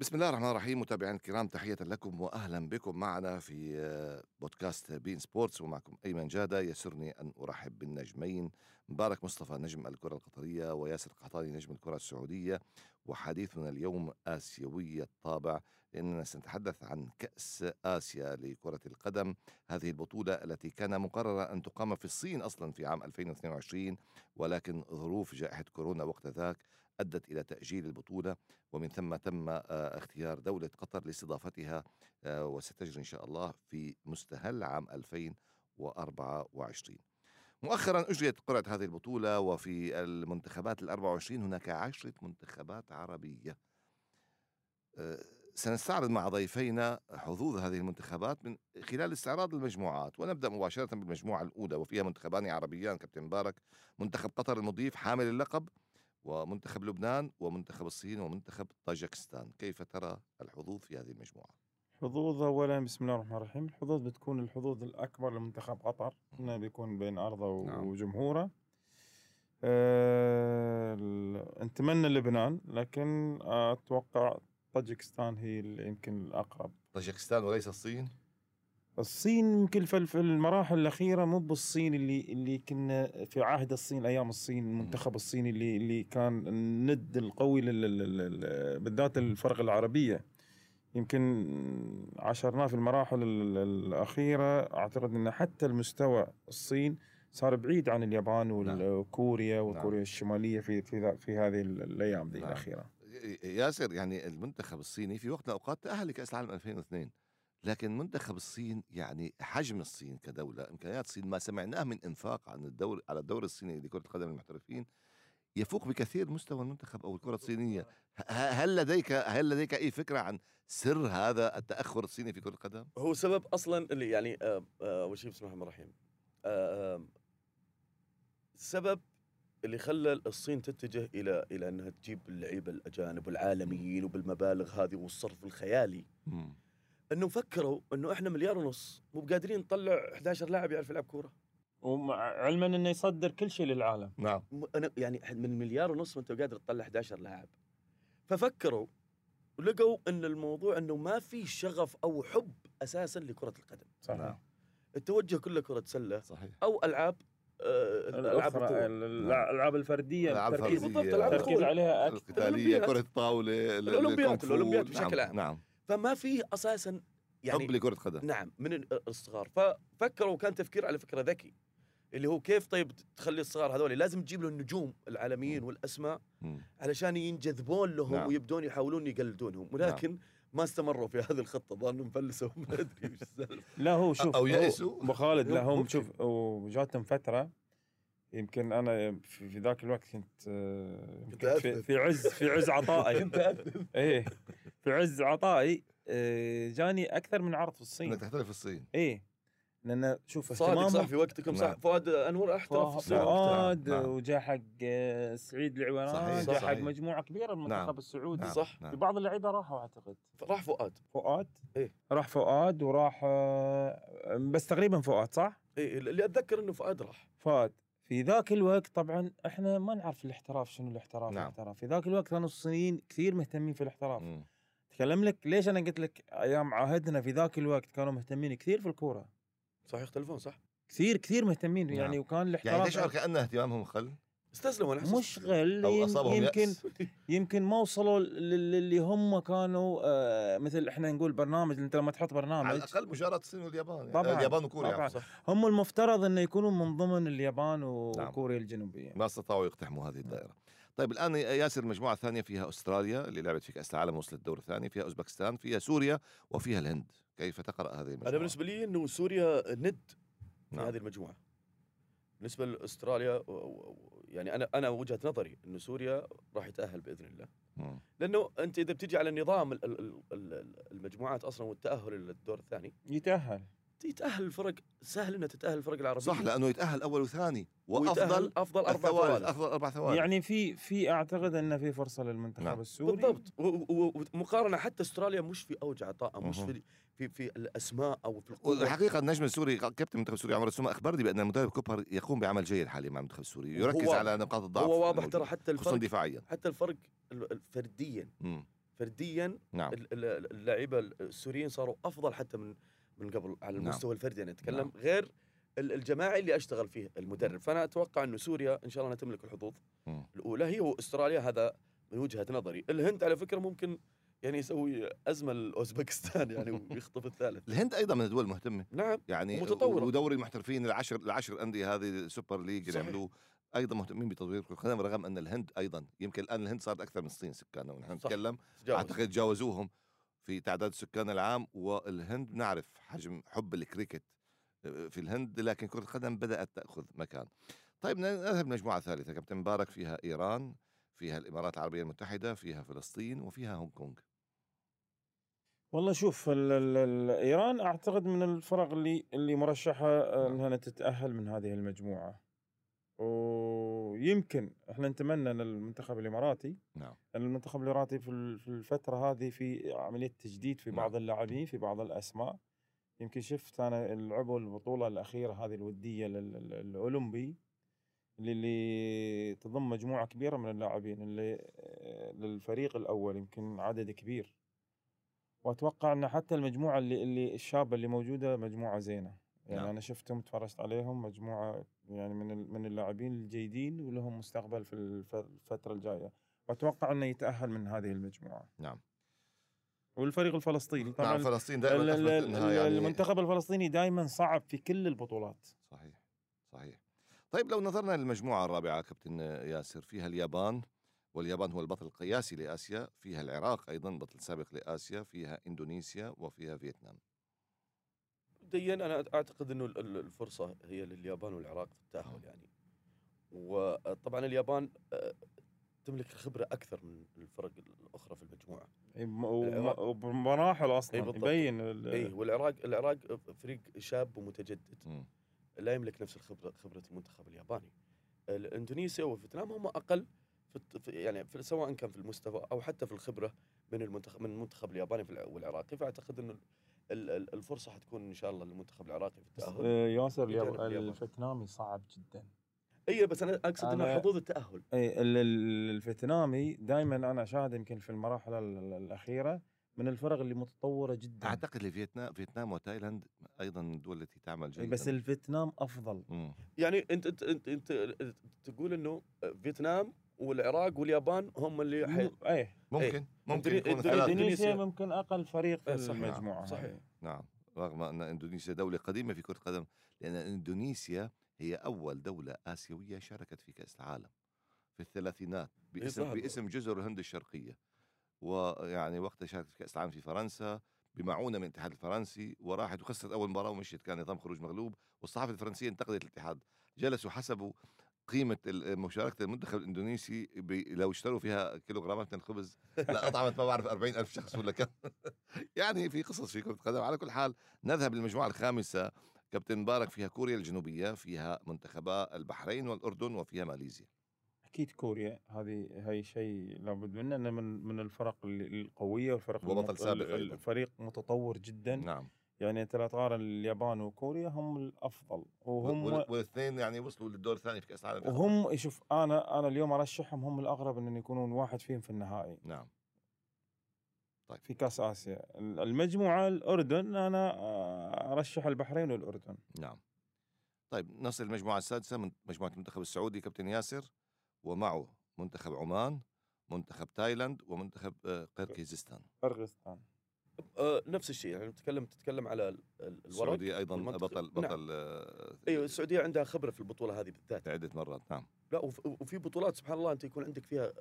بسم الله الرحمن الرحيم متابعينا الكرام تحية لكم وأهلا بكم معنا في آه، بودكاست بين سبورتس ومعكم أيمن جادة يسرني أن أرحب بالنجمين. مبارك مصطفى نجم الكرة القطرية وياسر قحطاني نجم الكرة السعودية. وحديثنا اليوم آسيوي الطابع. لأننا سنتحدث عن كأس آسيا لكرة القدم. هذه البطولة التي كان مقرر أن تقام في الصين أصلا في عام 2022 ولكن ظروف جائحة كورونا وقت ذاك أدت إلى تأجيل البطولة ومن ثم تم آه، اختيار دولة قطر لاستضافتها آه، وستجري إن شاء الله في مستهل عام 2024 مؤخرا أجريت قرعة هذه البطولة وفي المنتخبات ال 24 هناك عشرة منتخبات عربية. آه، سنستعرض مع ضيفينا حظوظ هذه المنتخبات من خلال استعراض المجموعات ونبدأ مباشرة بالمجموعة الأولى وفيها منتخبان عربيان كابتن مبارك منتخب قطر المضيف حامل اللقب ومنتخب لبنان ومنتخب الصين ومنتخب طاجكستان كيف ترى الحظوظ في هذه المجموعة؟ حظوظ اولا بسم الله الرحمن الرحيم الحظوظ بتكون الحظوظ الأكبر لمنتخب قطر انه بيكون بين أرضه نعم. وجمهوره أه نتمنى لبنان لكن أتوقع طاجكستان هي اللي يمكن الأقرب طاجكستان وليس الصين؟ الصين يمكن في المراحل الأخيرة مو بالصين اللي اللي كنا في عهد الصين أيام الصين المنتخب الصيني اللي اللي كان الند القوي بالذات الفرق العربية. يمكن عاشرناه في المراحل ال- الأخيرة. أعتقد إن حتى المستوى الصين صار بعيد عن اليابان نعم. وكوريا وكوريا الشمالية في في في هذه ال- الأيام ذي نعم. الأخيرة. ياسر يعني المنتخب الصيني في وقت من الأوقات تأهل لكأس العالم 2002 لكن منتخب الصين يعني حجم الصين كدولة إمكانيات الصين ما سمعناه من إنفاق عن الدور على الدور الصيني لكرة القدم المحترفين يفوق بكثير مستوى المنتخب أو الكرة الصينية هل لديك هل لديك أي فكرة عن سر هذا التأخر الصيني في كرة القدم؟ هو سبب أصلا اللي يعني آه، آه، اول شيء بسم الله الرحمن الرحيم آه، آه، السبب اللي خلى الصين تتجه إلى إلى إنها تجيب اللعيبة الأجانب والعالميين وبالمبالغ هذه والصرف الخيالي مم. انه فكروا انه إحنا مليار ونص مو بقادرين نطلع 11 لاعب يعرف يلعب كورة وعلما انه يصدر كل شيء للعالم نعم أنا يعني من مليار ونص وانت قادر تطلع 11 لاعب ففكروا ولقوا إن الموضوع إنه ما في شغف أو حب أساسا لكرة القدم صحيح نعم. التوجه كله كرة سلة صحيح أو ألعاب آه، ألعاب الأخرى القوة. الالعاب الفردية التركيز بالضبط، ألعاب التركيز. عليها أكثر القتالية الأولمبياد. كرة الطاولة ال- الأولمبياد، الكونغ فو. الأولمبياد بشكل نعم. عام. نعم فما في أساسا يعني حب لكرة قدم نعم من ال- الصغار ففكروا كان تفكير على فكرة ذكي اللي هو كيف طيب تخلي الصغار هذول لازم تجيب له النجوم العالميين والأسماء. علشان ينجذبون لهم نعم. ويبدون يحاولون يقلدونهم ولكن ما استمروا في هذه الخطة ظنوا فلسوا ما أدري وش السالفه لا هو شوف هو- يأسوا. أبو خالد لا هم. شوف وجاتهم فترة يمكن أنا في, ذاك الوقت كنت آه، كنت في. في عز في عز عطائي كنت. إيه في عز عطائي آه، جاني أكثر من عرض في الصين إنك تحترف في الصين إيه لأن شوف صادق صح في وقتكم صح نعم. فؤاد انور أحترف في الصين. نعم. فؤاد نعم. وجاء حق آه، سعيد العويران صحيح، جاء حق. مجموعة كبيرة من نعم. المنتخب السعودي نعم. صح. نعم. في بعض اللعيبة راحوا أعتقد راح فؤاد فؤاد إيه. راح فؤاد وراح آه، بس تقريبا فؤاد صح؟ إيه اللي أتذكر إنه فؤاد راح فؤاد في ذاك الوقت طبعا إحنا ما نعرف الاحتراف شنو الاحتراف نعم. الاحتراف في ذاك الوقت كانوا الصينيين كثير مهتمين في الاحتراف مم. تكلم لك ليش أنا قلت لك أيام عهدنا في ذاك الوقت كانوا مهتمين كثير في الكورة صح يختلفون صح كثير كثير مهتمين نعم. يعني وكان يعني الاحتراف تشعر كأن اهتمامهم قل استسلموا يم- أصابهم يمكن يأس يمكن ما وصلوا لل- للي هم كانوا آه مثل إحنا نقول برنامج أنت لما تحط على برنامج الأقل مشاراة الصين واليابان يعني. طبعاً. اليابان وكوريا طبعاً. صح هم المفترض إنه يكونوا من ضمن اليابان نعم. وكوريا الجنوبية ما استطاعوا يقتحموا هذه الدائرة طيب الآن ياسر المجموعة الثانية فيها أستراليا اللي لعبت في كأس العالم وصلت الدور الثاني فيها أوزبكستان فيها سوريا وفيها الهند. كيف تقرأ هذه المجموعة؟ أنا بالنسبة لي إنه سوريا ند في نعم. هذه المجموعة. بالنسبة لأستراليا و- و- يعني أنا أنا وجهة نظري انه سوريا راح يتأهل بإذن الله. مم. لأنه أنت إذا بتجي على نظام ال- ال- ال- المجموعات أصلا والتأهل للدور الثاني يتأهل. يتأهل الفرق سهل انها تتأهل الفرق العربية. صح لأنه يتأهل أول وثاني وأفضل أفضل أربع الثوالث ثوالث أفضل أربع ثوالث يعني في في أعتقد إنه في فرصة للمنتخب نعم. السوري. بالضبط. ومقارنة حتى أستراليا مش في أوج عطاء مش. في في في الأسماء أو في القوة. والحقيقة النجم السوري كابتن المنتخب السوري عمر السومة أخبرني بأن المدرب كوبر يقوم بعمل جيد حاليا مع المنتخب السوري. يركز على نقاط الضعف هو واضح ترى حتى خصوصا الفرق دفاعيا. حتى الفرق ال- ال- فرديا. مم. فرديا نعم. ال- ال- اللعيبة السوريين صاروا أفضل حتى من من قبل على نعم. المستوى الفردي أنا أتكلم نعم. غير ال- الجماعي اللي أشتغل فيه المدرب فأنا أتوقع انه سوريا إن شاء الله أنها تملك الحظوظ. الأولى هي وأستراليا هذا من وجهة نظري الهند على فكرة ممكن يعني يسوي أزمة لأوزبكستان يعني ويخطف الثالث الهند أيضا من الدول المهتمة نعم يعني ومتطورة. ودوري المحترفين العشر العشر أندية هذه ال Super League اللي. عملوه أيضا مهتمين بتطوير كره القدم رغم أن الهند أيضا يمكن الآن الهند صارت أكثر من الصين سكانا ونحن. نتكلم. أعتقد تجاوزوهم في تعداد السكان العام والهند نعرف حجم حب الكريكت في الهند لكن كرة القدم بدأت تأخذ مكان. طيب نذهب لمجموعة ثالثة كابتن مبارك فيها إيران فيها الإمارات العربية المتحدة فيها فلسطين وفيها هونغ كونغ. والله شوف ال ال ال إيران أعتقد من الفرق اللي اللي مرشحة آه، نعم. إنها تتأهل من هذه المجموعة ويمكن إحنا نتمنى أن المنتخب الإماراتي نعم. أن المنتخب الإماراتي في ال- في الفترة هذه في عملية تجديد في نعم. بعض اللاعبين في بعض الأسماء. يمكن شفت أنا لعبوا البطولة الأخيرة هذه الودية الأولمبي اللي, اللي تضم مجموعة كبيرة من اللاعبين اللي للفريق الأول يمكن عدد كبير. وأتوقع أن حتى المجموعة اللي اللي الشابة اللي موجودة مجموعة زينة. يعني نعم. أنا شفتهم تفرجت عليهم مجموعة يعني من من اللاعبين الجيدين ولهم مستقبل في الف- الفترة الجاية. وأتوقع إنه يتأهل من هذه المجموعة. نعم. والفريق الفلسطيني طبعا نعم فلسطين دائما يعني المنتخب الفلسطيني دائما صعب في كل البطولات. صحيح صحيح. طيب لو نظرنا للمجموعة الرابعة كابتن ياسر فيها اليابان واليابان هو البطل القياسي لآسيا فيها العراق أيضا بطل سابق لآسيا فيها إندونيسيا وفيها فيتنام. مبدئيا أنا أعتقد إنه ال- ال- الفرصة هي لليابان والعراق في التاهل يعني وطبعا اليابان آه، تملك خبرة أكثر من الفرق الأخرى في المجموعة إي م- وم- العراق. وبمراحل أصلا إي بالضبط. يبين اي والعراق العراق فريق شاب ومتجدد. لا يملك نفس الخبره خبرة المنتخب الياباني ال- إندونيسيا وفيتنام هم أقل في يعني في سواء كان في المستوى أو حتى في الخبرة من المنتخب من المنتخب الياباني والعراقي فأعتقد إنه الفرصة حتكون إن شاء الله للمنتخب العراقي في التأهل. آه، ياسر. الفيتنامي صعب جدا. اي بس أنا أقصد إنه حظوظ التأهل. اي ال- ال- الفيتنامي دائما أنا اشاهد يمكن في المراحل ال- ال- الأخيرة من الفرق اللي متطورة جدا. أعتقد لفيتنام فيتنام وتايلاند أيضا من الدول التي تعمل جيدا. بس الفيتنام أفضل. مم. يعني أنت أنت أنت, أنت تقول إنه فيتنام والعراق واليابان هم اللي حي... مو- إيه ممكن ممكن يكون إندونيسيا. ممكن أقل فريق في إيه، صحيح. المجموعة صحيح. هذه. نعم رغم أن إندونيسيا دولة قديمة في كرة القدم لأن إندونيسيا هي أول دولة آسيوية شاركت في كأس العالم في الثلاثينات باسم. باسم جزر الهند الشرقية ويعني وقتها شاركت في كأس العالم في فرنسا بمعونة من الاتحاد الفرنسي وراحت وخسرت أول مباراة ومشيت كان نظام خروج مغلوب والصحافة الفرنسية انتقدت الاتحاد جلسوا حسبوا قيمة ال- مشاركة المنتخب الإندونيسي ب... لو اشتروا فيها كيلوغرامات من الخبز لا أطعمت ما بعرف 40 ألف شخص ولا كم. يعني في قصص في كرة القدم. على كل حال نذهب للمجموعة الخامسة. كابتن مبارك فيها كوريا الجنوبية فيها منتخبا البحرين والأردن وفيها ماليزيا. أكيد كوريا. هذه هي شيء لابد منه. انه من من الفرق ال- القوية والفرق وبطل سابق. الفريق متطور جدا. نعم. يعني انت لا تقارن اليابان وكوريا هم الأفضل وهم وال- والإثنين يعني وصلوا للدور الثاني في كأس العالم وهم شوف أنا أنا اليوم أرشحهم هم الاقرب ان يكونون واحد فيهم في النهائي. نعم. في كأس آسيا. المجموعة الأردن أنا آه، أرشح البحرين والأردن. نعم. طيب نصل المجموعة السادسة من مجموعة المنتخب السعودي كابتن ياسر ومعه منتخب عمان منتخب تايلاند ومنتخب آه، قرقيزستان. قرغيزستان آه نفس الشيء يعني تتكلم تتكلم على ال- ال- الورق السعودية أيضا والمنتخب. بطل نعم. بطل آه، أيوه السعودية عندها خبرة في البطولة هذه بالذات. عدة مرات نعم. لا وف- وفي بطولات سبحان الله أنت يكون عندك فيها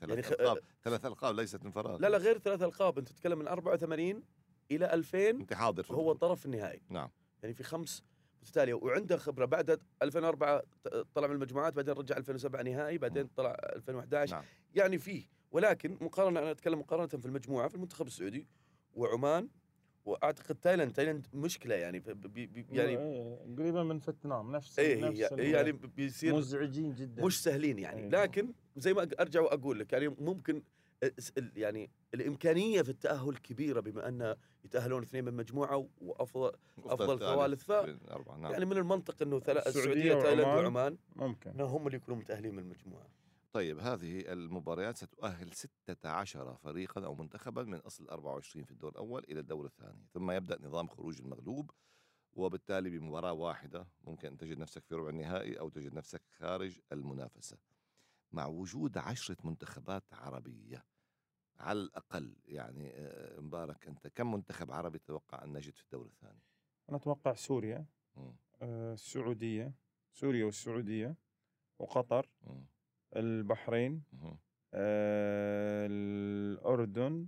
ثلاث يعني ألقاب. ثلاث ألقاب ليست من فراغ. لا لا غير ثلاث ألقاب. أنت تتكلم من 84 إلى 2000 أنت حاضر هو. الطرف النهائي. نعم. يعني في خمس متتالية. وعنده خبرة. بعد 2004 ط- طلع من المجموعات بعدين رجع 2007 نهائي بعدين طلع 2011 نعم. يعني فيه ولكن مقارنة أنا أتكلم مقارنة في المجموعة في المنتخب السعودي وعمان وأعتقد تايلاند تايلاند مشكلة يعني بي بي يعني إيه، قريبة من فيتنام نفس إيه نفس ال- يعني بيصير مزعجين جدا مش سهلين يعني إيه. لكن زي ما أرجع وأقول لك يعني ممكن يعني الإمكانية في التأهل كبيرة بما أن يتأهلون اثنين من مجموعة وأفضل أفضل ثوالث ف- نعم يعني من المنطق إنه ثلا- السعودية السعودية تايلاند وعمان. ممكن إنهم هم اللي يكونوا متأهلين من المجموعة طيب هذه المباريات ستؤهل 16 فريقا أو منتخبا من أصل 24 في الدور الأول إلى الدور الثاني ثم يبدأ نظام خروج المغلوب وبالتالي بمباراة واحدة ممكن أن تجد نفسك في ربع النهائي أو تجد نفسك خارج المنافسة مع وجود عشرة منتخبات عربية على الأقل يعني آه، مبارك أنت كم منتخب عربي تتوقع أن نجد في الدور الثاني أنا أتوقع سوريا. آه، السعودية سوريا والسعودية وقطر. البحرين. آه، الأردن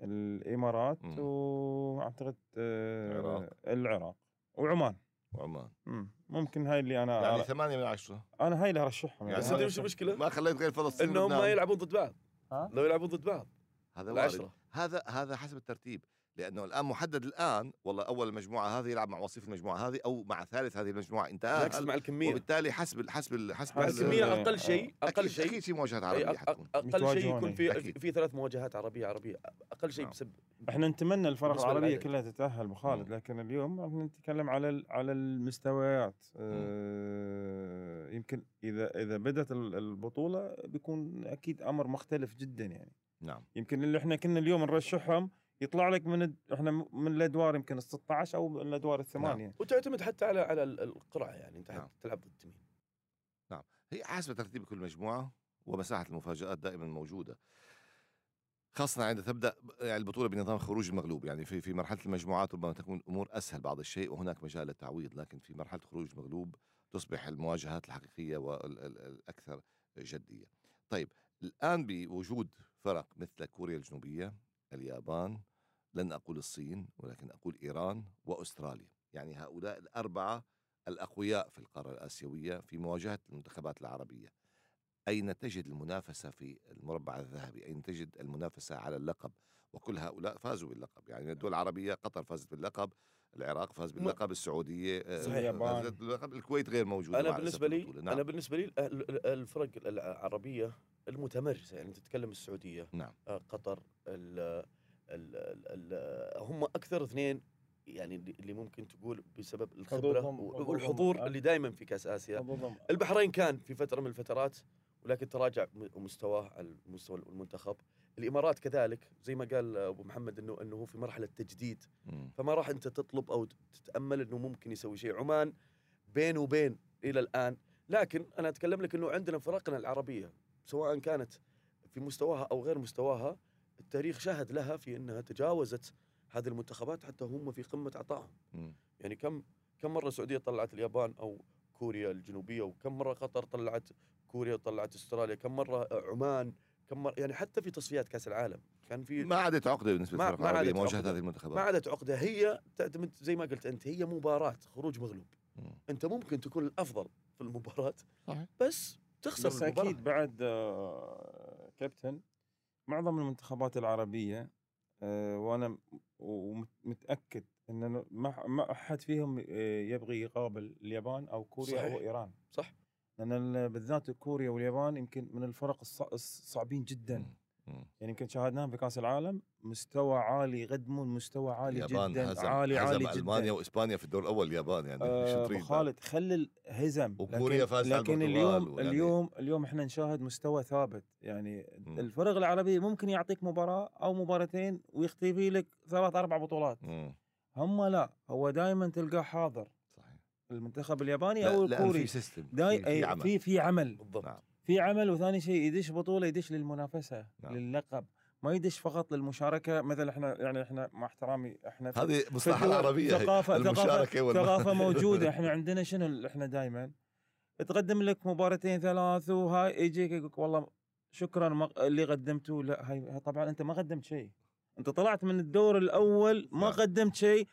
الإمارات مم. وأعتقد آه، العراق. العراق وعمان وعمان مم. ممكن هاي اللي أنا يعني ثمانية من عشرة أنا هاي اللي أرشحهم يعني وش اللي المشكلة؟ ما خليت غير فلسطين إنهم ما. يلعبون ضد بعض ها؟ لو يلعبون ضد بعض هذا وارد هذا هذا حسب الترتيب لأنه الآن محدد الآن والله أول المجموعة هذه يلعب مع وصيف المجموعة هذه أو مع ثالث هذه المجموعة انت مع الكمية وبالتالي حسب ال- حسب ال- حسب حسب ال- الكمية أقل شيء أقل شيء أكيد في مواجهات عربية حتكون أقل شيء يكون. في أكيد. في ثلاث مواجهات عربية عربية أقل شيء نعم. بسبب إحنا نتمنى الفرق العربية. كلها تتأهل ابو خالد مم. لكن اليوم إحنا نتكلم على على المستويات آه، يمكن إذا إذا بدأت ال- البطولة بيكون أكيد أمر مختلف جدا يعني نعم يمكن اللي إحنا كنا اليوم نرشحهم يطلع لك من الد- إحنا من الادوار يمكن ال 16 أو من الادوار الثمانية. وتعتمد حتى على على ال- القرعه يعني أنت نعم. تلعب ضد مين؟ هي حسب ترتيب كل مجموعة ومساحة المفاجآت دائما موجودة. خاصة عند تبدأ يعني البطولة بنظام خروج المغلوب، يعني في في مرحلة المجموعات ربما تكون الأمور أسهل بعض الشيء وهناك مجال للتعويض، لكن في مرحلة خروج المغلوب تصبح المواجهات الحقيقية والاكثر جدية. طيب الآن بوجود فرق مثل كوريا الجنوبية، اليابان، لن أقول الصين ولكن أقول إيران وأستراليا، يعني هؤلاء الأربعة الأقوياء في القارة الآسيوية في مواجهة المنتخبات العربية. أين تجد المنافسة في المربع الذهبي أين تجد المنافسة على اللقب وكل هؤلاء فازوا باللقب يعني الدول العربية قطر فازت باللقب العراق فاز باللقب السعودية آه، صحيح. فازت باللقب الكويت غير موجودة أنا بالنسبة لي. نعم. أنا بالنسبة لي ال- ال- الفرق العربية المتمرسة يعني تتكلم السعودية نعم. آه، قطر ال ال ال ال هم أكثر اثنين يعني اللي اللي ممكن تقول بسبب الخبرة والحضور. اللي دائما في كأس آسيا. البحرين كان في فترة من الفترات ولكن تراجع مستواه على مستوى المنتخب. الإمارات كذلك زي ما قال أبو محمد إنه إنه هو في مرحلة تجديد. مم. فما راح أنت تطلب أو تتأمل إنه ممكن يسوي شيء. عمان بين وبين إلى الآن. لكن أنا أتكلم لك إنه عندنا فرقنا العربية سواء كانت في مستواها أو غير مستواها التاريخ شهد لها في أنها تجاوزت هذه المنتخبات حتى هم في قمة عطائهم. يعني كم كم مرة السعودية طلعت اليابان أو كوريا الجنوبية وكم مرة قطر طلعت كوريا وطلعت أستراليا كم مرة عمان كم مرة يعني حتى في تصفيات كأس العالم كان في ما عادت عقدة بالنسبة ما- للفرق ما مواجهة عقدة. هذه ما المنتخبات عادت عقدة هي تعتمد زي ما قلت أنت هي مباراة خروج مغلوب. أنت ممكن تكون الأفضل في المباراة صحيح. بس تخسر بس المباراة. أكيد بعد آه، كابتن معظم المنتخبات العربية آه، وأنا ومتأكد إن ما أحد فيهم آه، يبغي يقابل اليابان أو كوريا صحيح. أو إيران صح لأن ال- بالذات كوريا واليابان يمكن من الفرق الص- الصعبين جدا. يعني يمكن شاهدناهم في كأس العالم مستوى عالي يقدمون مستوى عالي اليابان جدا هزم عالي هزم عالي ألمانيا جدا وإسبانيا في الدور الأول اليابان يعني آه، خالد خلي الهزم وكوريا على لكن اليوم ويعني- اليوم اليوم إحنا نشاهد مستوى ثابت. يعني مم. الفرق العربية ممكن يعطيك مباراة أو مباراتين ويختفي لك ثلاث أربع بطولات. هم لا هو دائما تلقاه حاضر. صحيح. المنتخب الياباني لا أو لأن في الكوري. system داي في, في عمل. في في عمل. بالضبط. نعم. في عمل وثاني شيء يدش بطولة يدش للمنافسة نعم. للقب ما يدش فقط للمشاركة مثل إحنا يعني إحنا مع احترامي إحنا هذه مصطلح المشاركة ثقافة, والم- ثقافة موجودة. إحنا عندنا شنو إحنا دائما تقدم لك مباراتين ثلاث وهاي يجيك يقول لك والله شكرا اللي قدمته لا هاي طبعا أنت ما قدمت شيء. أنت طلعت من الدور الأول ما نعم. قدمت شيء.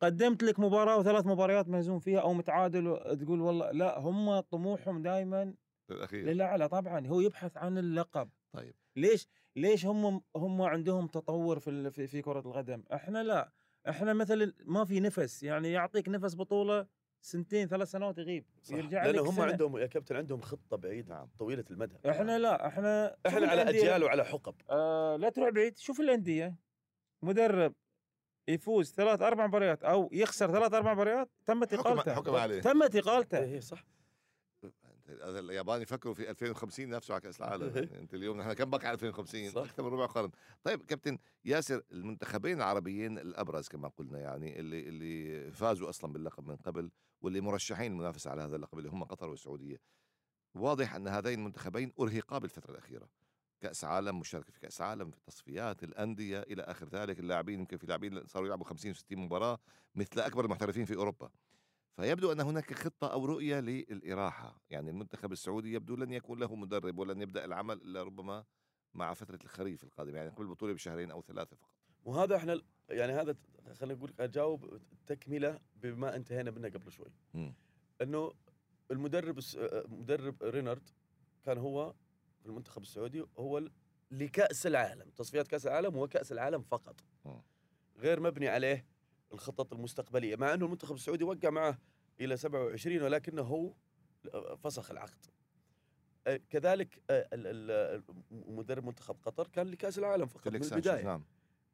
قدمت لك مباراة وثلاث مباريات مهزوم فيها أو متعادل تقول والله لا هم طموحهم دائما الأخير. للاعلى طبعا هو يبحث عن اللقب. طيب. ليش ليش هم هم عندهم تطور في في, كرة القدم؟ إحنا لا. إحنا مثلا ما في نفس يعني يعطيك نفس بطولة سنتين ثلاث سنوات يغيب صح. يرجع لأن لك هم سنة. عندهم يا كابتن عندهم خطة بعيدة نعم. طويلة المدى. إحنا لا إحنا إحنا على. أجيال وعلى حقب. آه لا تروح بعيد شوف الأندية. مدرب يفوز ثلاث أربع مباريات أو يخسر ثلاث أربع مباريات تمت إقالته. حكم عليه. تمت إقالته. إيه صح. هذا اليابان يفكروا في 2050 نفسه على كأس العالم. يعني انت اليوم نحن كم بقى على 2050 صح. أكثر من ربع قرن. طيب كابتن ياسر المنتخبين العربيين الأبرز كما قلنا يعني اللي اللي فازوا أصلا باللقب من قبل واللي مرشحين المنافسه على هذا اللقب اللي هم قطر والسعودية. واضح أن هذين المنتخبين أرهقا بالفترة الأخيرة. كأس عالم مشاركة في كأس عالم في تصفيات الأندية إلى آخر ذلك اللاعبين يمكن في لاعبين صاروا يلعبوا 50 و60 مباراة مثل أكبر المحترفين في أوروبا. فيبدو أن هناك خطة أو رؤية للإراحة. يعني المنتخب السعودي يبدو لن يكون له مدرب ولن يبدأ العمل إلا ربما مع فترة الخريف القادمه يعني قبل البطولة بشهرين أو ثلاثة فقط. وهذا إحنا يعني هذا خلينا نقول أجاوب تكملة بما انتهينا منه قبل شوي. مم. إنه المدرب مدرب رينارد كان هو في المنتخب السعودي هو لكأس العالم. تصفيات كأس العالم هو كأس العالم فقط. مم. غير مبني عليه الخطط المستقبلية مع إنه المنتخب السعودي وقع معه إلى 27 ولكنه هو فسخ العقد. آه، كذلك ال- ال- مدرب منتخب قطر كان لكأس العالم فقط من البداية. نعم.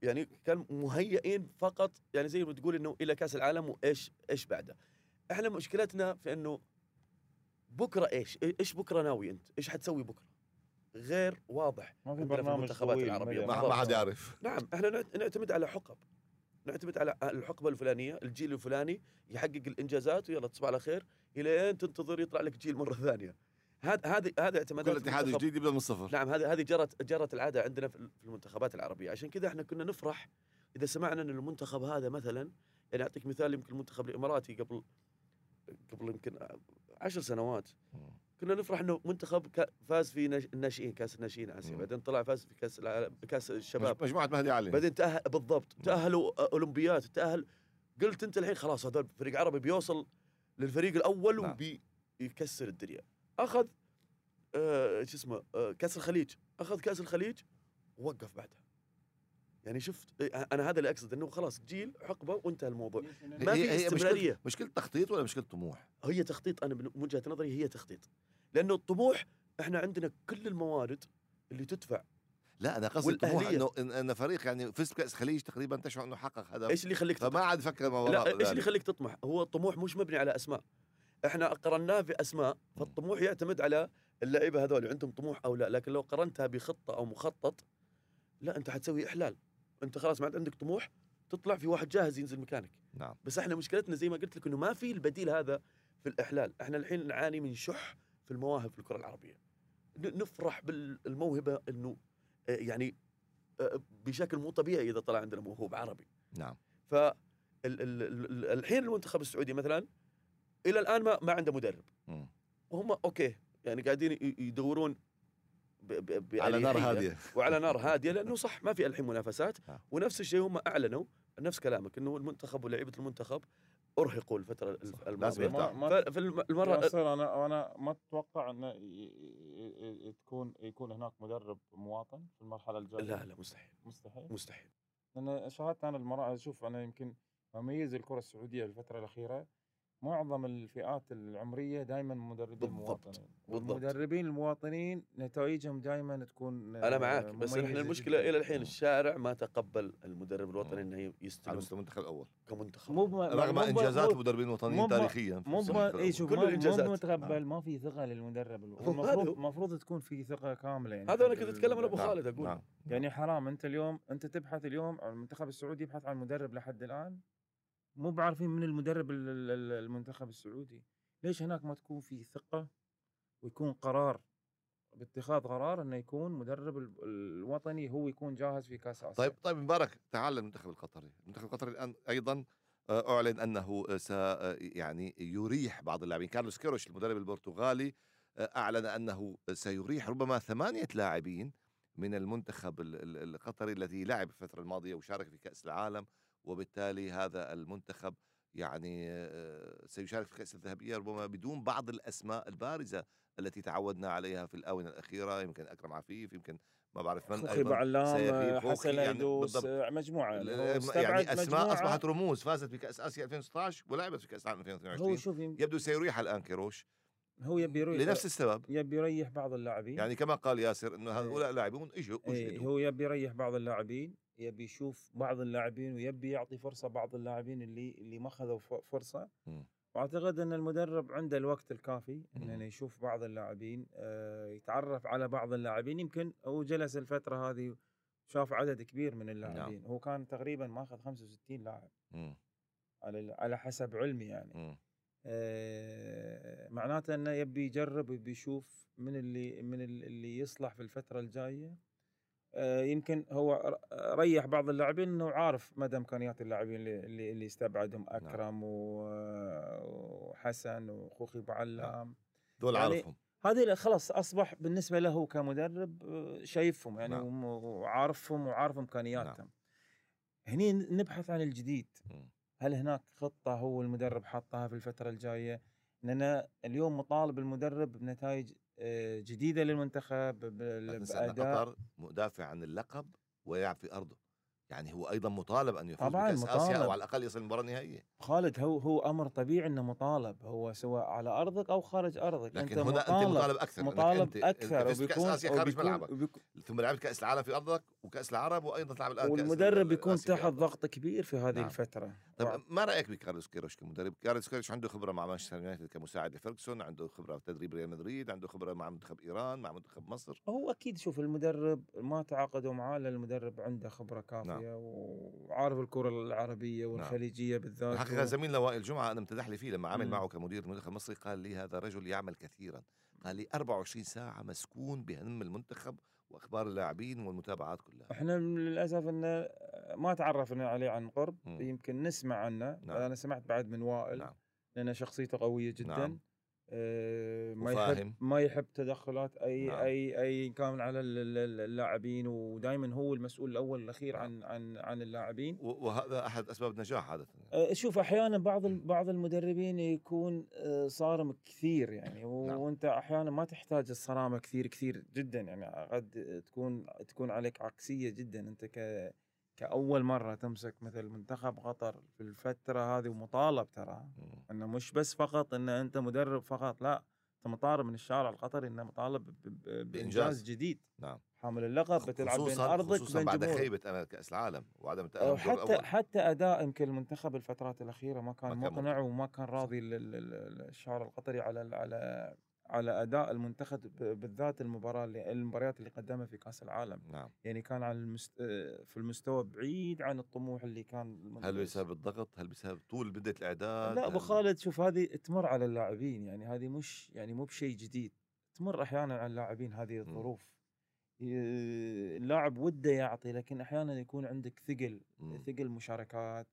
يعني كان مهيئين فقط يعني زي ما تقول إنه إلى كأس العالم وإيش إيش بعده. إحنا مشكلتنا في إنه بكرة إيش إيش بكرة ناوي أنت؟ إيش حتسوي بكرة؟ غير واضح ما في برنامج المنتخبات. مدى. ما حد يعرف. نعم إحنا نعت- نعتمد على حقب. نعتمد على الحقبة الفلانية الجيل الفلاني يحقق الإنجازات ويلا تصبح على خير إلين تنتظر يطلع لك جيل مرة ثانية هذا هذه اعتمادات كل اتحاد. جديد يبدا من الصفر نعم هذه هذه جرت جرت العادة عندنا في المنتخبات العربية عشان كذا إحنا كنا نفرح إذا سمعنا إن المنتخب هذا مثلا يعني أعطيك مثال يمكن المنتخب الإماراتي قبل قبل يمكن عشر سنوات. كنا نفرح إنه منتخب فاز في ناش- الناشئين كأس الناشئين آسيا. بعدين طلع فاز في كأس العالم كأس الشباب. مج- مجموعة مهدي علي. بعدين تأهل بالضبط تأهلوا أولمبيات تأهل. قلت أنت الحين خلاص هذا فريق عربي بيوصل للفريق الأول نعم. وبيكسر الدنيا. أخذ آه شو اسمه آه كأس الخليج. أخذ كأس الخليج ووقف بعدها. يعني شفت آه، أنا هذا اللي أقصد إنه خلاص جيل حقبة وانتهى الموضوع. ما هي- في استمرارية. مشكلة تخطيط ولا مشكلة طموح؟ هي تخطيط أنا من وجهة نظري هي تخطيط. لأنه الطموح إحنا عندنا كل الموارد اللي تدفع لا أنا قصدي الطموح. إنه ان فريق يعني فز بكاس الخليج تقريبا تشعر إنه حقق هدف إيش اللي يخليك فما عاد فكر ما وراء لا إيش اللي ذلك. يخليك تطمح؟ هو الطموح مش مبني على أسماء. إحنا قرناه باسماء فالطموح يعتمد على اللعيبة هذول عندهم طموح أو لا، لكن لو قرنتها بخطة أو مخطط لا أنت حتسوي إحلال. أنت خلاص ما عاد عندك طموح تطلع في واحد جاهز ينزل مكانك. نعم بس إحنا مشكلتنا زي ما قلت لك إنه ما في البديل هذا في الإحلال، إحنا الحين نعاني من شح في المواهب في الكرة العربية. نفرح بالموهبة إنه آه، يعني آه، بشكل مو طبيعي إذا طلع عندنا موهوب عربي. نعم ف ال- ال- ال- الحين المنتخب السعودي مثلا إلى الآن ما ما عنده مدرب. وهم أوكي يعني قاعدين يدورون ب- ب- على نار بأريحية هادية وعلى نار هادية لأنه صح ما في ألحين منافسات نعم. ونفس الشيء هم أعلنوا نفس كلامك إنه المنتخب ولاعيبة المنتخب أرهقوا الفترة الماضية. المرة ياسر أنا أنا ما أتوقع إنه تكون يكون هناك مدرب مواطن في المرحلة الجاية. لا لا مستحيل. مستحيل؟ مستحيل. لأن شاهدت أنا المرا أشوف أنا يمكن مميز الكرة السعودية الفترة الأخيرة معظم الفئات العمرية دائما مدربين بالضبط. مواطنين بالضبط. والمدربين المواطنين نتائجهم دائما تكون أنا معك آه، بس إحنا المشكلة جداً. إلى الحين الشارع ما تقبل المدرب الوطني إنه على يستلم مستوى المنتخب الأول كمنتخب مو رغم إنجازات المدربين الوطنيين تاريخيا مو اي. شوف كل ما- مو الإنجازات. متقبل نعم. ما في ثقة للمدرب المفروض. المفروض تكون في ثقة كاملة يعني هذا أنا كنت أتكلم أنا أبو المدرب. خالد أقول نعم يعني حرام أنت اليوم أنت تبحث اليوم المنتخب السعودي يبحث عن مدرب لحد الآن مو بعارفين من المدرب ال- ال- ال- المنتخب السعودي. ليش هناك ما تكون في ثقة ويكون قرار باتخاذ قرار إنه يكون مدرب ال- الوطني هو يكون جاهز في كأس آسيا؟ طيب طيب مبارك تعال للمنتخب القطري. المنتخب القطري الآن أيضا آه، أعلن أنه س يعني يريح بعض اللاعبين. كارلوس كيروش المدرب البرتغالي آه، أعلن أنه سيريح ربما ثمانية لاعبين من المنتخب ال- ال- القطري الذي لعب الفترة الماضية وشارك في كأس العالم. وبالتالي هذا المنتخب يعني آه، سيشارك في الكأس الذهبية ربما بدون بعض الأسماء البارزة التي تعودنا عليها في الآونة الأخيرة. يمكن أكرم عفيف يمكن ما بعرف من أيضا خوخي، حسن يعني ايدوس بالضبط. آه، مجموعة. ال- يعني هو يعني أسماء مجموعة- أصبحت رموز. فازت بكأس آسيا 2016 ولعبت في كأس العالم هو 2022 شوف يم- يبدو سيريح الآن كيروش. هو يبي يريح لنفس السبب. يبي يريح بعض اللاعبين. يعني كما قال ياسر أنه هؤلاء لاعبون إجوا إيه هو يبي يريح بعض اللاعبين. يبي يشوف بعض اللاعبين ويبي يعطي فرصة بعض اللاعبين اللي اللي ما اخذوا فرصة مم. وأعتقد إن المدرب عنده الوقت الكافي. إنه يشوف بعض اللاعبين آه، يتعرف على بعض اللاعبين يمكن هو جلس الفترة هذه شاف عدد كبير من اللاعبين هو كان تقريبا ماخذ 65 لاعب. على على حسب علمي يعني. آه، معناته إنه يبي يجرب ويبي يشوف من اللي من ال- اللي يصلح في الفترة الجاية يمكن هو ر- ريح بعض اللاعبين إنه عارف مدى امكانيات اللاعبين اللي اللي, استبعدهم أكرم و- وحسن وخوخي أبو علام. دول يعني عارفهم. هذه خلاص أصبح بالنسبة له كمدرب آه، شايفهم يعني نعم. وعارفهم وعارف إمكانياتهم. هني نبحث عن الجديد. هل هناك خطة هو المدرب حاطها في الفترة الجاية؟ لأن اليوم مطالب المدرب بنتائج آه، جديدة للمنتخب ب- لا تنسى ان بأداء قطر مدافع عن اللقب ويلعب في أرضه يعني هو أيضا مطالب أن يفوز طبعاً بكأس آسيا أو مطالب. على الأقل يصل المباراه النهائيه خالد هو هو أمر طبيعي أنه مطالب هو سواء على أرضك أو خارج أرضك لكن أنت هنا أنت مطالب أكثر مطالب أنت أكثر فزت بكاس آسيا خارج وبيكون ملعبك وبيكون ثم لعبت كأس العالم في أرضك وكأس العرب وأيضا تلعب الآن والمدرب ال- يكون آسيا في تحت. ضغط كبير في هذه نعم. الفترة طيب ما رأيك بكارلوس كيروش كمدرب؟ كارلوس كيروش عنده خبرة مع مانشستر يونايتد كمساعد لفيرجسون، عنده خبرة في تدريب ريال مدريد، عنده خبرة مع منتخب إيران، مع منتخب مصر، هو أكيد شوف المدرب ما تعاقدوا معاه لأن المدرب عنده خبرة كافية نعم. وعارف الكرة العربية والخليجية بالذات الحقيقة زميلنا وائل جمعة أنا امتدح لي فيه لما عمل. معه كمدير المنتخب المصري قال لي هذا رجل يعمل كثيرا، قال لي 24 ساعة مسكون بهم المنتخب وأخبار اللاعبين والمتابعات كلها. إحنا للأسف انه ما تعرفنا عليه عن قرب مم. يمكن نسمع عنه نعم. أنا سمعت بعد من وائل نعم لأن شخصيته قوية جدا نعم. آه، ما وفاهم. يحب ما يحب تدخلات اي نعم. اي أي كان على ال- ال- اللاعبين ودائما هو المسؤول الأول والأخير نعم. عن عن عن اللاعبين وهذا أحد أسباب النجاح عادة. أه، شوف أحيانا بعض بعض المدربين يكون أه، صارم كثير يعني نعم. وأنت أحيانا ما تحتاج الصرامة كثير كثير جدا يعني قد تكون تكون عليك عكسية جدا أنت ك كأول مرة تمسك مثل منتخب قطر في الفترة هذه ومطالب ترى. إنه مش بس فقط إن أنت مدرب فقط لا أنت مطالب من الشارع القطري إنه مطالب بإنجاز. بإنجاز. جديد. نعم. حامل اللقب بتلعب بين أرضك خصوصا بين بعد خيبة امل كأس العالم وعدم الدور حتى حتى أداء يمكن المنتخب الفترات الأخيرة ما كان مقنع وما كان راضي ال- ال- ال- الشعب القطري على على على أداء المنتخب بالذات المباراة اللي المباريات اللي قدمها في كأس العالم نعم يعني كان على المست... في المستوى بعيد عن الطموح اللي كان المنتخب- هل بسبب الضغط؟ هل بسبب طول بدايه الإعداد؟ لا أبو خالد شوف هذه تمر على اللاعبين يعني هذه مش يعني مو بشيء جديد تمر أحيانا على اللاعبين هذه الظروف اللاعب وده يعطي لكن أحيانا يكون عندك ثقل مم. ثقل مشاركات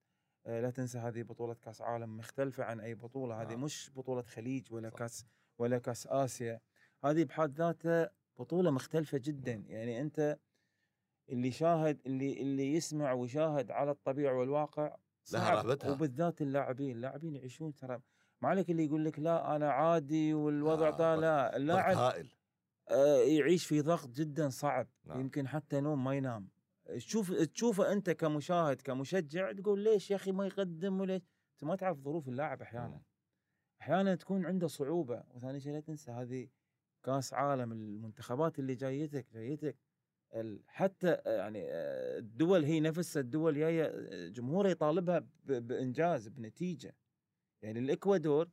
آه، لا تنسى هذه بطولة كأس عالم مختلفة عن أي بطولة هذه نعم. مش بطولة خليج ولا صح. كأس ولا كأس آسيا. هذه بحد ذاتها بطولة مختلفة جدا. مم. يعني أنت اللي شاهد اللي اللي يسمع ويشاهد على الطبيعة والواقع صعب. رهبتها. وبالذات اللاعبين. اللاعبين يعيشون ترى. ما عليك اللي يقول لك لا أنا عادي والوضع آه، آه لا. اللاعب هائل. آه، يعيش في ضغط جدا صعب. نعم. يمكن حتى نوم ما ينام. تشوف تشوفه أنت كمشاهد كمشجع تقول ليش يا أخي ما يقدم وليش؟ أنت ما تعرف ظروف اللاعب أحيانا. مم. أحيانا تكون عنده صعوبة وثاني شيء لا تنسى هذه كأس عالم المنتخبات اللي جايتك جايتك حتى آه، يعني آه، الدول هي نفسها الدول جاية آه، جمهورها يطالبها بإنجاز بنتيجة يعني الإكوادور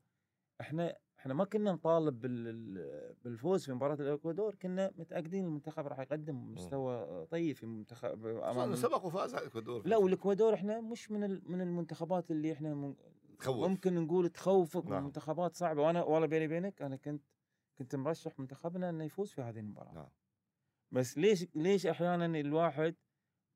إحنا إحنا ما كنا نطالب بال- بالفوز في مباراة الإكوادور كنا متأكدين المنتخب راح يقدم مستوى طيب في منتخب أمام سبق وفاز على الإكوادور لا. والإكوادور إحنا مش من من المنتخبات اللي إحنا تخوف. ممكن نقول تخوفك نعم. منتخبات صعبة. وأنا والله بيني وبينك أنا كنت كنت مرشح منتخبنا إنه يفوز في هذه المباراة. نعم. بس ليش ليش أحيانا الواحد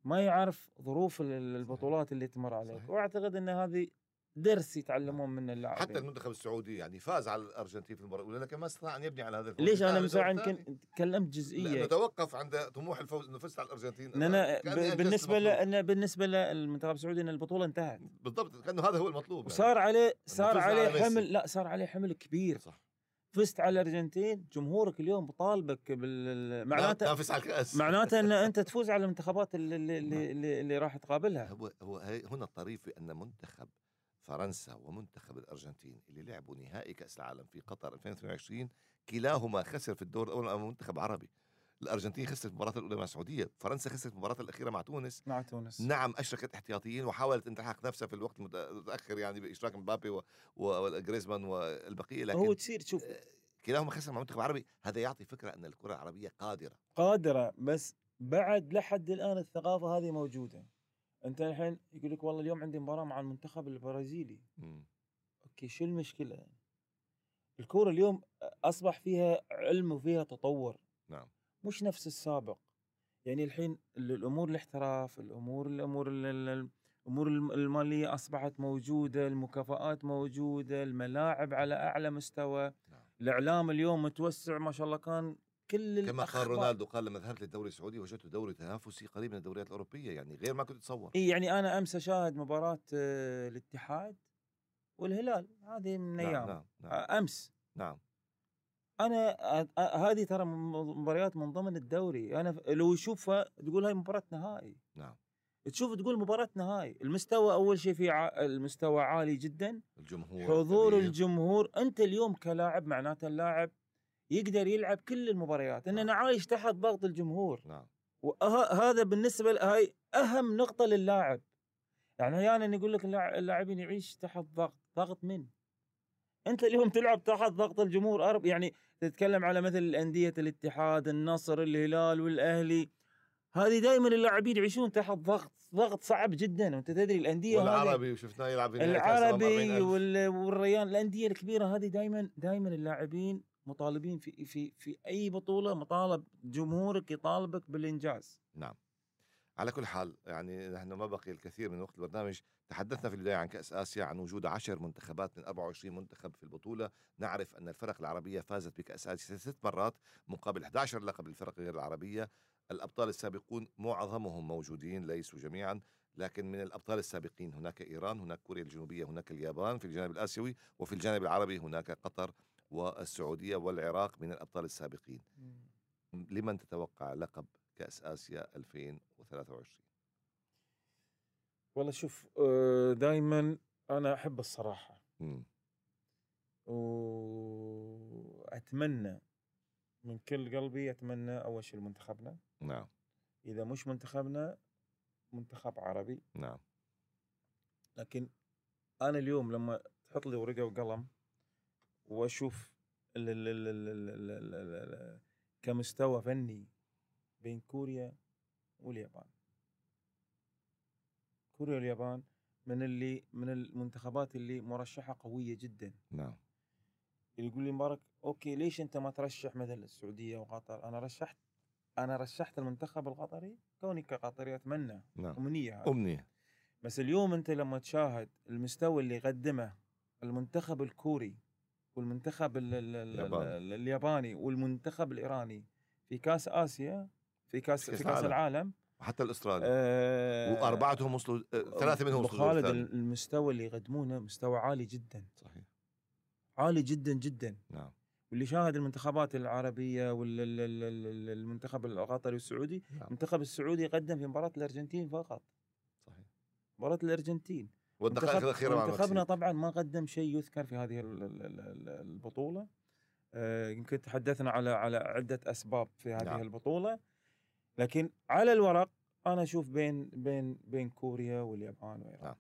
ما يعرف ظروف ال- ال- البطولات اللي تمر عليك؟ صحيح. وأعتقد إن هذه درس يتعلمون منه اللاعبين. حتى المنتخب السعودي يعني فاز على الأرجنتين في المباراة الأولى لكن ما استطاع أن يبني على هذا الفوز. ليش؟ أنا من والدور يمكن. تكلمت جزئية. توقف عند طموح الفوز إنه فزت على الأرجنتين. ب- أنجزت بالنسبة. لأن بالنسبة للمنتخب السعودي إن البطولة انتهت. بالضبط كأنه هذا هو المطلوب يعني. وصار عليه صار عليه على. حمل لا صار عليه حمل كبير. صح. فزت على الأرجنتين جمهورك اليوم بطالبك بال معناته معناته نافس على الكأس. معناته إن أنت تفوز على المنتخبات اللي اللي, اللي, اللي, اللي راح تقابلها. هو هو هنا الطريف بان منتخب فرنسا ومنتخب الأرجنتين اللي لعبوا نهائي كأس العالم في قطر 2022 كلاهما خسر في الدور الأول أمام منتخب عربي. الأرجنتين خسرت المباراة الأولى مع السعودية فرنسا خسرت المباراة الأخيرة مع تونس. مع تونس. نعم أشركت احتياطيين وحاولت ان تلحق نفسها في الوقت المت- المتاخر يعني بإشراك مبابي و- وجريزمان والبقية لكن هو تصير تشوف كلاهما خسر مع المنتخب العربي هذا يعطي فكرة أن الكرة العربية قادرة. قادرة بس بعد لحد الآن الثقافة هذه موجودة. انت الحين يقول لك والله اليوم عندي مباراة مع المنتخب البرازيلي. مم. okay شو المشكلة الكورة اليوم اصبح فيها علم وفيها تطور. نعم. مش نفس السابق. يعني الحين ال- الأمور الاحتراف الأمور الأمور ال- ال- الأمور الم- المالية اصبحت موجودة المكافآت موجودة الملاعب على اعلى مستوى. نعم. الاعلام اليوم متوسع ما شاء الله كان كل كما قال رونالدو قال لما ذهبت للدوري السعودي وجدته دوري تنافسي قريب من الدوريات الأوروبية يعني غير ما كنت اتصور إي يعني أنا أمس أشاهد مباراة آه، الاتحاد والهلال هذه من نعم أيام. نعم نعم, آه، أمس. نعم. أنا آه، هذه ترى مباريات من ضمن الدوري. أنا لو يشوفها تقول هاي مباراة نهائي. نعم. تشوف تقول مباراة نهائي. المستوى أول شيء في ع... المستوى عالي جدا. الجمهور حضور كبير. الجمهور. أنت اليوم كلاعب معناته اللاعب يقدر يلعب كل المباريات ان أنا عايش تحت ضغط الجمهور. نعم. وهذا بالنسبة هاي أهم نقطة للاعب. يعني أحيانا يقول لك اللاع- اللاعبين يعيش تحت ضغط ضغط من؟ أنت اليوم تلعب تحت ضغط الجمهور أرب يعني تتكلم على مثل الأندية الاتحاد النصر الهلال والأهلي. هذه دائما اللاعبين يعيشون تحت ضغط ضغط صعب جدا. وأنت تدري الأندية هذه والعربي وشفناه يلعب في العربي 40,000. وال- والريان الأندية الكبيرة هذه دائما دائما اللاعبين مطالبين في في في أي بطولة مطالب جمهورك يطالبك بالإنجاز. نعم. على كل حال يعني نحن ما بقي الكثير من وقت البرنامج. تحدثنا في البداية عن كأس آسيا عن وجود عشر منتخبات من 24 منتخب في البطولة. نعرف أن الفرق العربية فازت بكأس آسيا ست مرات مقابل 11 لقب للفرق غير العربية. الأبطال السابقون معظمهم موجودين ليسوا جميعا. لكن من الأبطال السابقين هناك إيران هناك كوريا الجنوبية هناك اليابان في الجانب الآسيوي وفي الجانب العربي هناك قطر. والسعودية والعراق من الأبطال السابقين. لمن تتوقع لقب كأس آسيا 2023 والله شوف دائما أنا أحب الصراحة. مم. وأتمنى من كل قلبي أتمنى أول شيء لمنتخبنا. نعم. إذا مش منتخبنا منتخب عربي. نعم. لكن أنا اليوم لما تحط لي ورقة وقلم واشوف ال ال ال ال ال ال ال ال ال كمستوى فني بين كوريا واليابان. كوريا واليابان من اللي من المنتخبات اللي مرشحة قوية جدا. نعم. يقول لي مبارك أوكي ليش أنت ما ترشح مثل السعودية وقطر؟ أنا رشحت أنا رشحت المنتخب القطري كوني كقطري أتمنى. نعم. أمنية هذه. أمنية. بس اليوم أنت لما تشاهد المستوى اللي قدمه المنتخب الكوري والمنتخب ال ال ال الياباني. ال الياباني والمنتخب الإيراني. في كأس آسيا في كاس في كأس في كأس العالم. العالم. وحتى الأسترالي آه وأربعتهم وصلوا آه، ثلاثة منهم وصلوا خالد. المستوى اللي يقدمونه مستوى عالي جدا. صحيح. عالي جدا جدا. نعم. واللي شاهد المنتخبات العربية والمنتخب القطري والسعودي نعم. المنتخب السعودي قدم في مباراة الأرجنتين فقط. صحيح. مباراة الأرجنتين. والدقائق الأخيرة مع منتخبنا. طبعا ما قدم شيء يذكر في هذه ال- ال- ال- ال- البطولة آه، يمكن تحدثنا على على عدة أسباب في هذه نعم. البطولة لكن على الورق أنا أشوف بين بين بين كوريا واليابان وإيران نعم.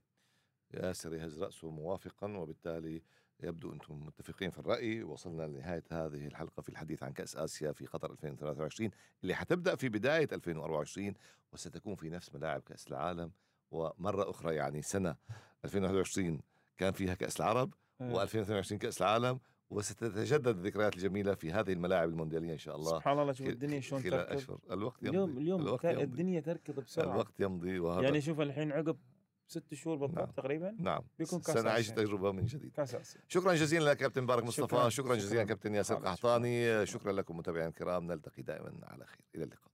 ياسر يهز رأسه موافقا وبالتالي يبدو أنتم متفقين في الرأي وصلنا لنهاية هذه الحلقة في الحديث عن كأس آسيا في قطر 2023 اللي حتبدأ في بداية 2024 وستكون في نفس ملاعب كأس العالم ومرة أخرى يعني سنة 2021 كان فيها كأس العرب آه، و2022 كأس العالم وستتجدد الذكريات الجميلة في هذه الملاعب المونديالية إن شاء الله. سبحان الله شوف الدنيا شلون تركض. أشهر. الوقت يمضي. اليوم اليوم الوقت يمضي. الدنيا تركض بسرعة. الوقت يمضي وهذا يعني شوف الحين عقب ست شهور بالضبط نعم. تقريبا نعم. بيكون كأس سنعيش. تجربة من جديد. كأس شكرا جزيلا لك كابتن مبارك مصطفى. شكراً. شكرا جزيلا. كابتن ياسر. قحطاني. شكرا لكم متابعينا الكرام. نلتقي دائما على خير. إلى اللقاء.